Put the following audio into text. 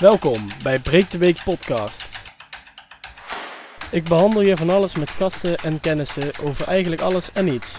Welkom bij Breek de Week podcast. Ik behandel hier van alles met gasten en kennissen over eigenlijk alles en niets.